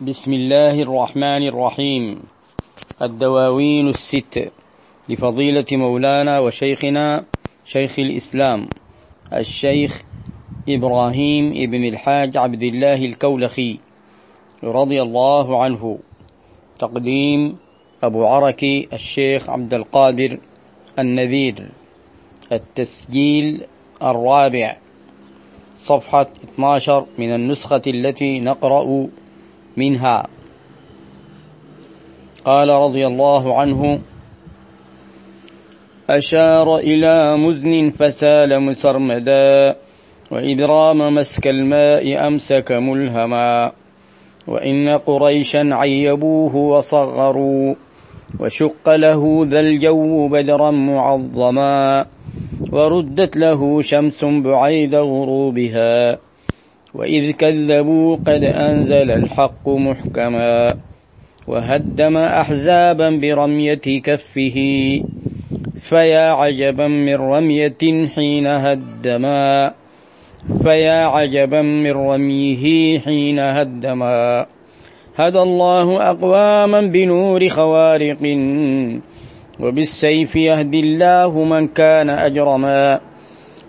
بسم الله الرحمن الرحيم. الدواوين الست. لفضيلة مولانا وشيخنا شيخ الإسلام الشيخ إبراهيم ابن الحاج عبد الله الكولخي رضي الله عنه. تقديم أبو عركي الشيخ عبد القادر النذير. التسجيل الرابع. صفحة 12 من النسخة التي نقرأ منها. قال رضي الله عنه أشار إلى مزن فسال مسرمدا وإذ رام مسك الماء أمسك ملهما وإن قريشا عيبوه وصغروا وشق له ذا الجو بدرا معظما وردت له شمس بعيد غروبها. وإذ كذبوا قد أنزل الحق محكما وهدم أحزابا برمية كفه فيا عجبا من رمية حين هدما فيا عجبا من رميه حين هدما هدى الله أقواما بنور خوارق وبالسيف يهدي الله من كان أجرما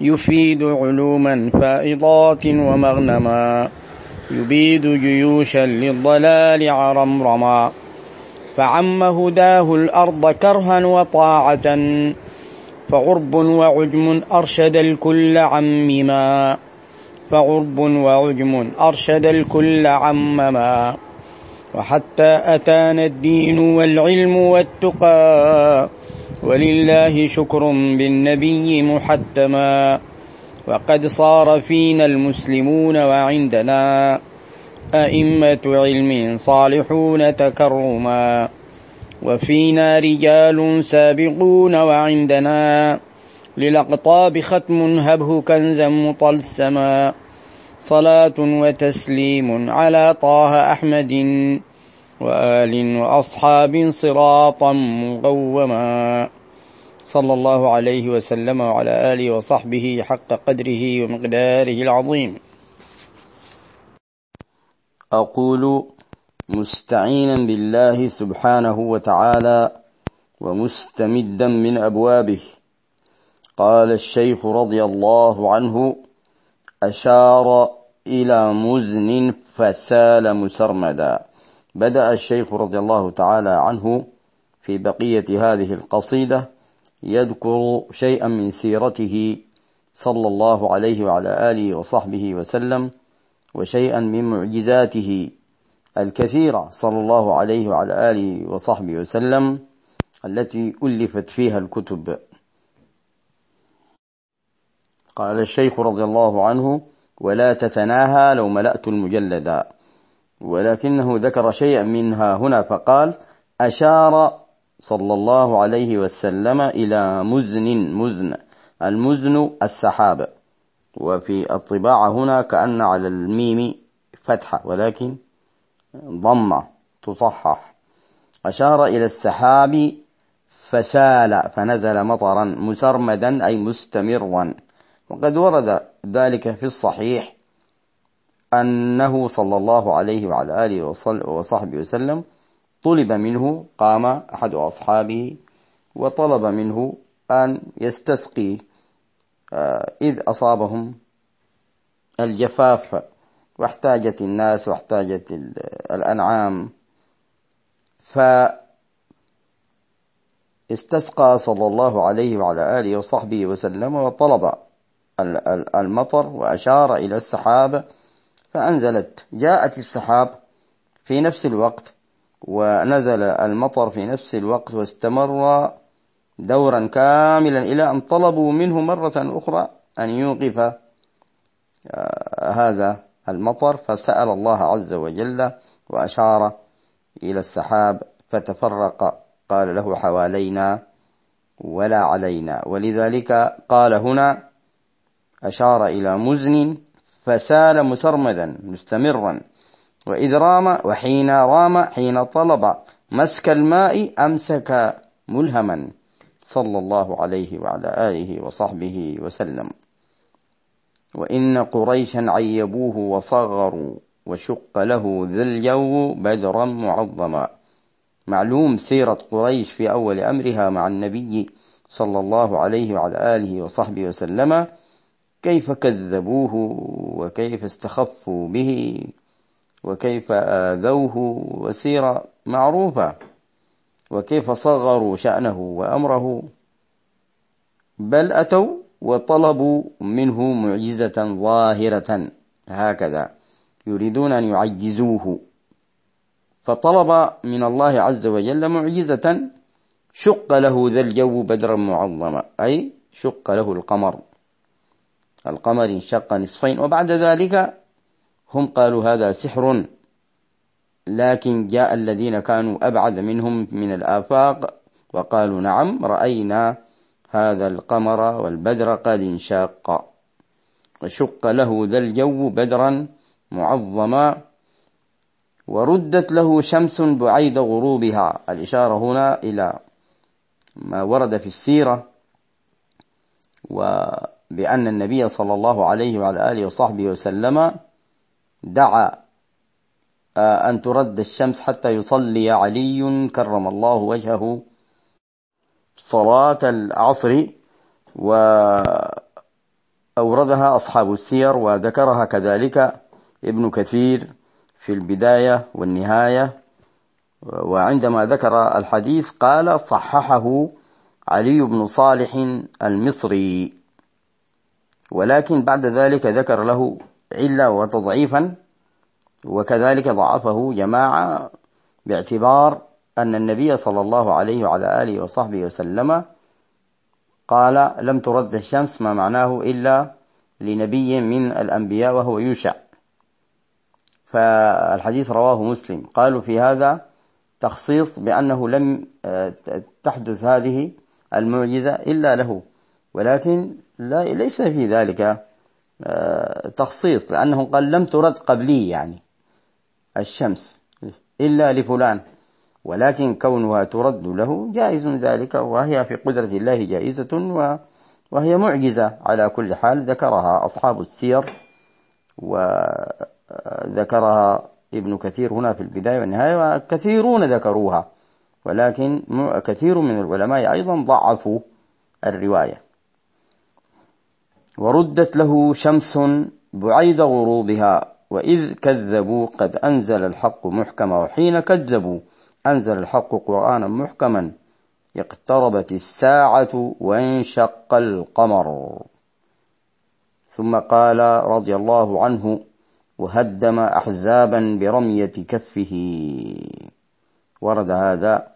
يفيد علوما فائضات ومغنما. يبيد جيوشا للضلال عرمرما. فعم هداه الأرض كرها وطاعة. فغرب وعجم أرشد الكل عمما. فغرب وعجم أرشد الكل عمما. وحتى أتانا الدين والعلم والتقى. ولله شكر بالنبي محتما. وقد صار فينا المسلمون وعندنا أئمة علم صالحون تكرما. وفينا رجال سابقون وعندنا للأقطاب ختم هبه كنزا مطلسما. صلاة وتسليم على طه أحمد. وآل وأصحاب صراطا مقوما. صلى الله عليه وسلم وعلى آله وصحبه حق قدره ومقداره العظيم. أقول مستعينا بالله سبحانه وتعالى ومستمدا من أبوابه. قال الشيخ رضي الله عنه أشار إلى مزن فسال مسرمدا. بدأ الشيخ رضي الله تعالى عنه في بقية هذه القصيدة يذكر شيئا من سيرته صلى الله عليه وعلى آله وصحبه وسلم وشيئا من معجزاته الكثيرة صلى الله عليه وعلى آله وصحبه وسلم التي ألفت فيها الكتب. قال الشيخ رضي الله عنه ولا تتناهى لو ملأت المجلدا ولكنه ذكر شيئا منها هنا فقال أشار صلى الله عليه وسلم إلى مزن مزن المزن السحاب. وفي الطباعة هنا كأن على الميم فتحة ولكن ضمة تصحح. أشار إلى السحاب فسال فنزل مطرا مسرمدا أي مستمرا. وقد ورد ذلك في الصحيح أنه صلى الله عليه وعلى آله وصحبه وسلم طلب منه قام أحد أصحابه وطلب منه أن يستسقي آه، إذ أصابهم الجفاف واحتاجت الناس واحتاجت الأنعام. فاستسقى صلى الله عليه وعلى آله وصحبه وسلم وطلب المطر وأشار إلى السحاب فأنزلت. جاءت السحاب في نفس الوقت ونزل المطر في نفس الوقت واستمر دورا كاملا إلى أن طلبوا منه مرة أخرى أن يوقف آه، هذا المطر. فسأل الله عز وجل وأشار إلى السحاب فتفرق قال له حوالينا ولا علينا. ولذلك قال هنا أشار إلى مزن فسال مسرمدا مستمرا. وإذ رام وحين رام حين طلب مسك الماء أمسك ملهما. صلى الله عليه وعلى آله وصحبه وسلم. وإن قريشا عيبوه وصغروا وشق له ذي الجو بدرا معظما. معلوم سيرة قريش في أول أمرها مع النبي صلى الله عليه وعلى آله وصحبه وسلم. كيف كذبوه وكيف استخفوا به وكيف آذوه وسيرة معروفة وكيف صغروا شأنه وأمره بل أتوا وطلبوا منه معجزة ظاهرة هكذا يريدون أن يعجزوه فطلب من الله عز وجل معجزة شق له ذا الجو بدرا معظما أي شق له القمر. القمر انشق نصفين وبعد ذلك هم قالوا هذا سحر. لكن جاء الذين كانوا أبعد منهم من الآفاق وقالوا نعم رأينا هذا القمر والبدر قد انشق. وشق له ذا الجو بدرا معظما وردت له شمس بعيد غروبها. الإشارة هنا إلى ما ورد في السيرة وبأن النبي صلى الله عليه وعلى آله وصحبه وسلم دعا آه، أن ترد الشمس حتى يصلي علي كرم الله وجهه صلاة العصر وأوردها أصحاب السير وذكرها كذلك ابن كثير في البداية والنهاية. وعندما ذكر الحديث قال صححه علي بن صالح المصري. ولكن بعد ذلك ذكر له علة وتضعيفا وكذلك ضعفه جماعة باعتبار أن النبي صلى الله عليه وعلى آله وصحبه وسلم قال لم ترد الشمس ما معناه إلا لنبي من الأنبياء وهو يوشع. فالحديث رواه مسلم. قالوا في هذا تخصيص بأنه لم آه، تحدث هذه المعجزة إلا له. ولكن لا ليس في ذلك آه، تخصيص لأنه قال لم ترد قبلي يعني الشمس إلا لفلان ولكن كونها ترد له جائز ذلك وهي في قدرة الله جائزة وهي معجزة على كل حال ذكرها أصحاب السير وذكرها ابن كثير هنا في البداية والنهاية وكثيرون ذكروها ولكن كثير من العلماء أيضا ضعفوا الرواية. وردت له شمس بعيد غروبها وإذ كذبوا قد أنزل الحق محكما وحين كذبوا أنزل الحق قرآنا محكما اقتربت الساعة وانشق القمر. ثم قال رضي الله عنه وهدم أحزابا برمية كفه. ورد هذا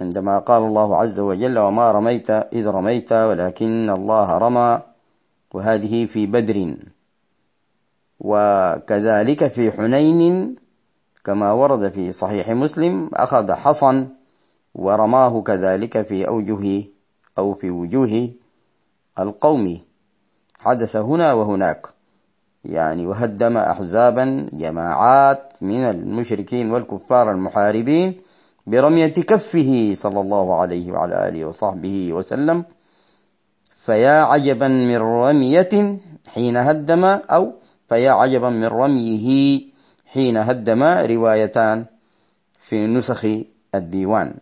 عندما قال الله عز وجل وما رميت إذ رميت ولكن الله رمى وهذه في بدر. وكذلك في حنين كما ورد في صحيح مسلم أخذ حصا ورماه كذلك في أوجه أو في وجوه القوم. حدث هنا وهناك. يعني وهدم أحزابا جماعات من المشركين والكفار المحاربين برمية كفه صلى الله عليه وعلى آله وصحبه وسلم. فيا عجبا من رمية حين هدم أو فيا عجبا من رميه حين هدم روايتان في نسخ الديوان.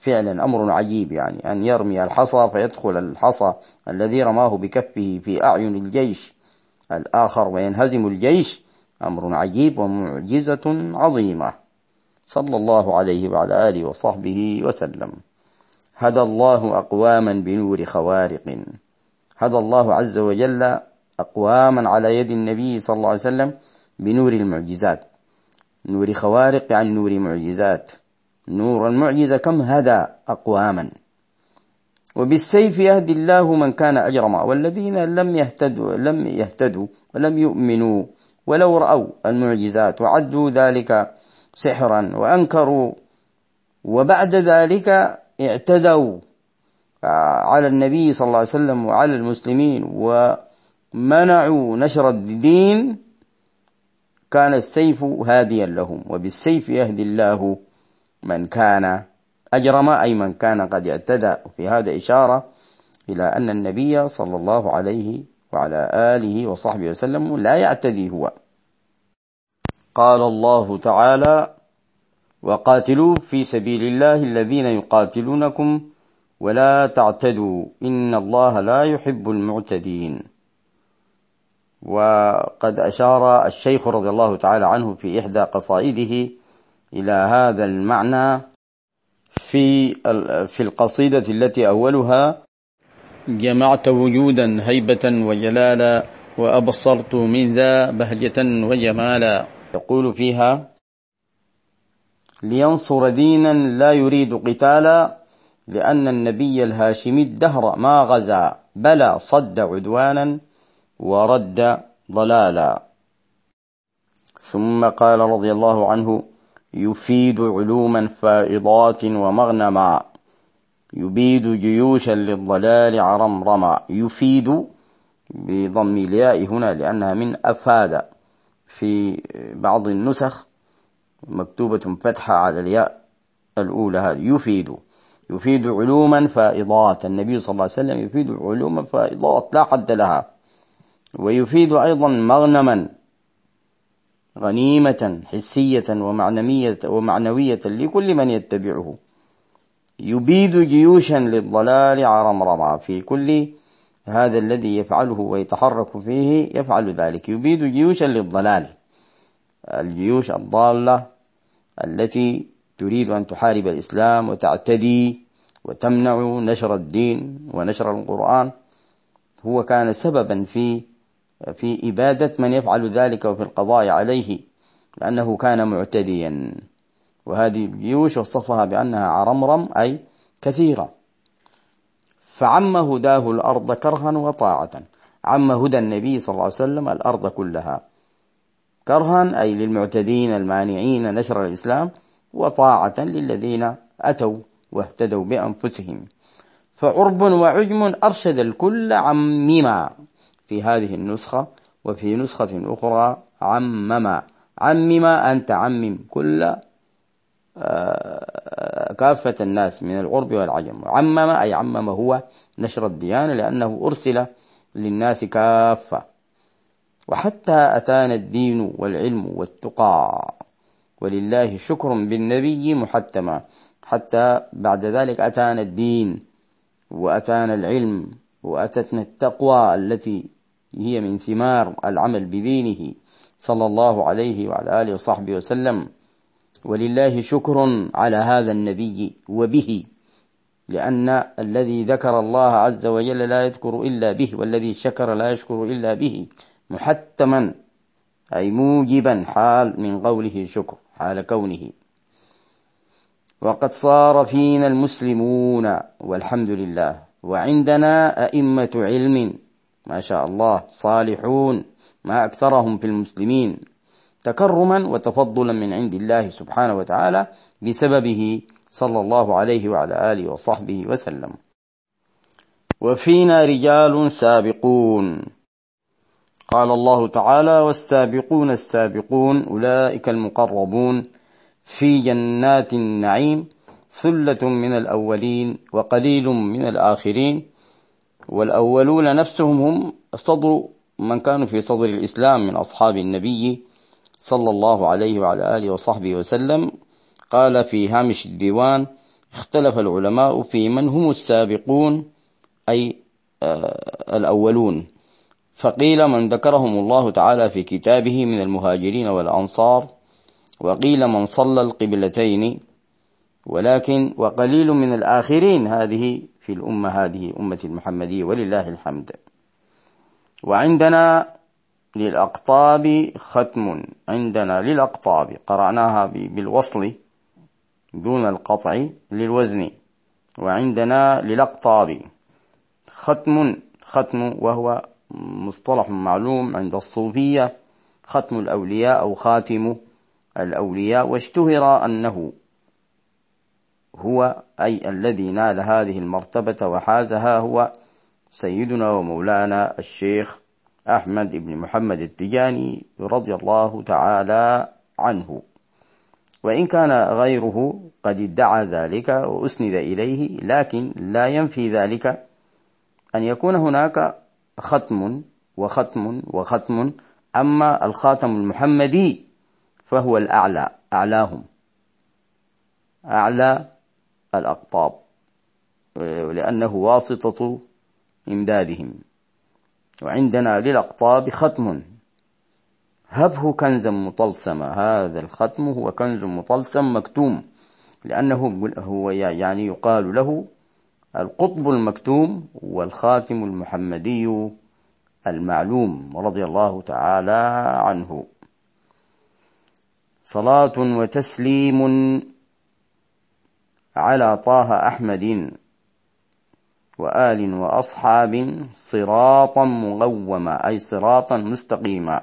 فعلا أمر عجيب يعني أن يرمي الحصى فيدخل الحصى الذي رماه بكفه في أعين الجيش الآخر وينهزم الجيش. أمر عجيب ومعجزة عظيمة. صلى الله عليه وعلى آله وصحبه وسلم. هدى الله أقواما بنور خوارق. هدى الله عز وجل أقواما على يد النبي صلى الله عليه وسلم بنور المعجزات. نور خوارق عن نور معجزات. نور المعجزة كم هدى أقواما. وبالسيف يهدي الله من كان أجرما. والذين لم يهتدوا لم يهتدوا ولم يؤمنوا ولو رأوا المعجزات وعدوا ذلك سحرا وأنكروا. وبعد ذلك اعتدوا على النبي صلى الله عليه وسلم وعلى المسلمين ومنعوا نشر الدين كان السيف هاديا لهم وبالسيف يهدي الله من كان أجرم أي من كان قد اعتدى. في هذا إشارة إلى أن النبي صلى الله عليه وعلى آله وصحبه وسلم لا يعتدي هو. قال الله تعالى وقاتلوا في سبيل الله الذين يقاتلونكم ولا تعتدوا. إن الله لا يحب المعتدين. وقد أشار الشيخ رضي الله تعالى عنه في إحدى قصائده إلى هذا المعنى في في القصيدة التي أولها جمعت وجودا هيبة وجلالا وأبصرت من ذا بهجة وجمالا. يقول فيها لينصر دينا لا يريد قتالا لأن النبي الهاشمي الدهر ما غزا بلى صد عدوانا ورد ضلالا. ثم قال رضي الله عنه يفيد علوما فائضات ومغنما يبيد جيوشا للضلال عرمرما يفيد بضم الياء هنا لأنها من أفاد في بعض النسخ مكتوبة فتحة على الياء الأولى هذه. يفيد. يفيد علوما فائضات. النبي صلى الله عليه وسلم يفيد علوما فائضات لا حد لها. ويفيد أيضا مغنما غنيمة حسية ومعنوية, ومعنوية لكل من يتبعه. يبيد جيوشا للضلال عرمرما في كل هذا الذي يفعله ويتحرك فيه يفعل ذلك. يبيد جيوشا للضلال. الجيوش الضالة التي تريد أن تحارب الإسلام وتعتدي وتمنع نشر الدين ونشر القرآن هو كان سببا في في إبادة من يفعل ذلك وفي القضاء عليه لأنه كان معتديا. وهذه الجيوش وصفها بأنها عرمرم أي كثيرة. فعم هداه الأرض كرها وطاعة. عم هدى النبي صلى الله عليه وسلم الأرض كلها. كرها أي للمعتدين المانعين نشر الإسلام وطاعة للذين أتوا واهتدوا بأنفسهم. فعرب وعجم أرشد الكل عمما. في هذه النسخة وفي نسخة أخرى عمما. عمما أن تعمم كل آه، كافة الناس من العرب والعجم. عمم أي عمم هو نشر الديانة لأنه أرسل للناس كافة. وحتى أتانا الدين والعلم والتقى. ولله شكر بالنبي محتما. حتى بعد ذلك أتانا الدين وأتانا العلم وأتتنا التقوى التي هي من ثمار العمل بدينه. صلى الله عليه وعلى آله وصحبه وسلم. ولله شكر على هذا النبي وبه. لأن الذي ذكر الله عز وجل لا يذكر إلا به والذي شكر لا يشكر إلا به. محتما أي موجبا حال من قوله شكر حال كونه. وقد صار فينا المسلمون والحمد لله. وعندنا أئمة علم ما شاء الله صالحون ما أكثرهم في المسلمين. تكرما وتفضلا من عند الله سبحانه وتعالى بسببه صلى الله عليه وعلى آله وصحبه وسلم. وفينا رجال سابقون. قال الله تعالى والسابقون السابقون أولئك المقربون في جنات النعيم ثلة من الأولين وقليل من الآخرين والأولون نفسهم هم صدر من كانوا في صدر الإسلام من أصحاب النبي صلى الله عليه وعلى آله وصحبه وسلم. قال في هامش الديوان اختلف العلماء في من هم السابقون أي آه، الأولون. فقيل من ذكرهم الله تعالى في كتابه من المهاجرين والأنصار وقيل من صلى القبلتين ولكن وقليل من الآخرين هذه في الأمة هذه أمة المحمدية ولله الحمد. وعندنا للأقطاب ختم عندنا للأقطاب قرأناها بالوصل دون القطع للوزن. وعندنا للأقطاب ختم ختم وهو مصطلح معلوم عند الصوفية ختم الأولياء أو خاتم الأولياء واشتهر أنه هو أي الذي نال هذه المرتبة وحازها هو سيدنا ومولانا الشيخ أحمد بن محمد التجاني رضي الله تعالى عنه. وإن كان غيره قد ادعى ذلك وأسند إليه لكن لا ينفي ذلك أن يكون هناك ختم وختم وختم. أما الخاتم المحمدي فهو الأعلى أعلاهم. أعلى الأقطاب لأنه واسطة إمدادهم. وعندنا للأقطاب ختم. هبه كنزا مطلسما هذا الختم هو كنز مطلسم مكتوم لأنه هو يعني يقال له القطب المكتوم والخاتم المحمدي المعلوم رضي الله تعالى عنه. صلاة وتسليم على طه أحمد وآل وأصحاب صراطا مغوما أي صراطا مستقيما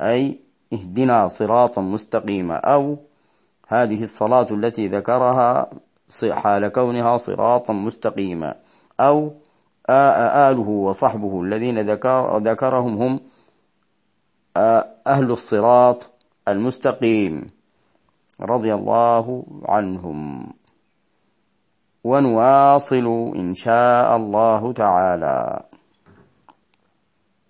أي اهدنا صراطا مستقيما أو هذه الصلاة التي ذكرها حال كونها صراطا مستقيما. أو آله وصحبه الذين ذكر ذكرهم هم أهل الصراط المستقيم. رضي الله عنهم. ونواصل إن شاء الله تعالى.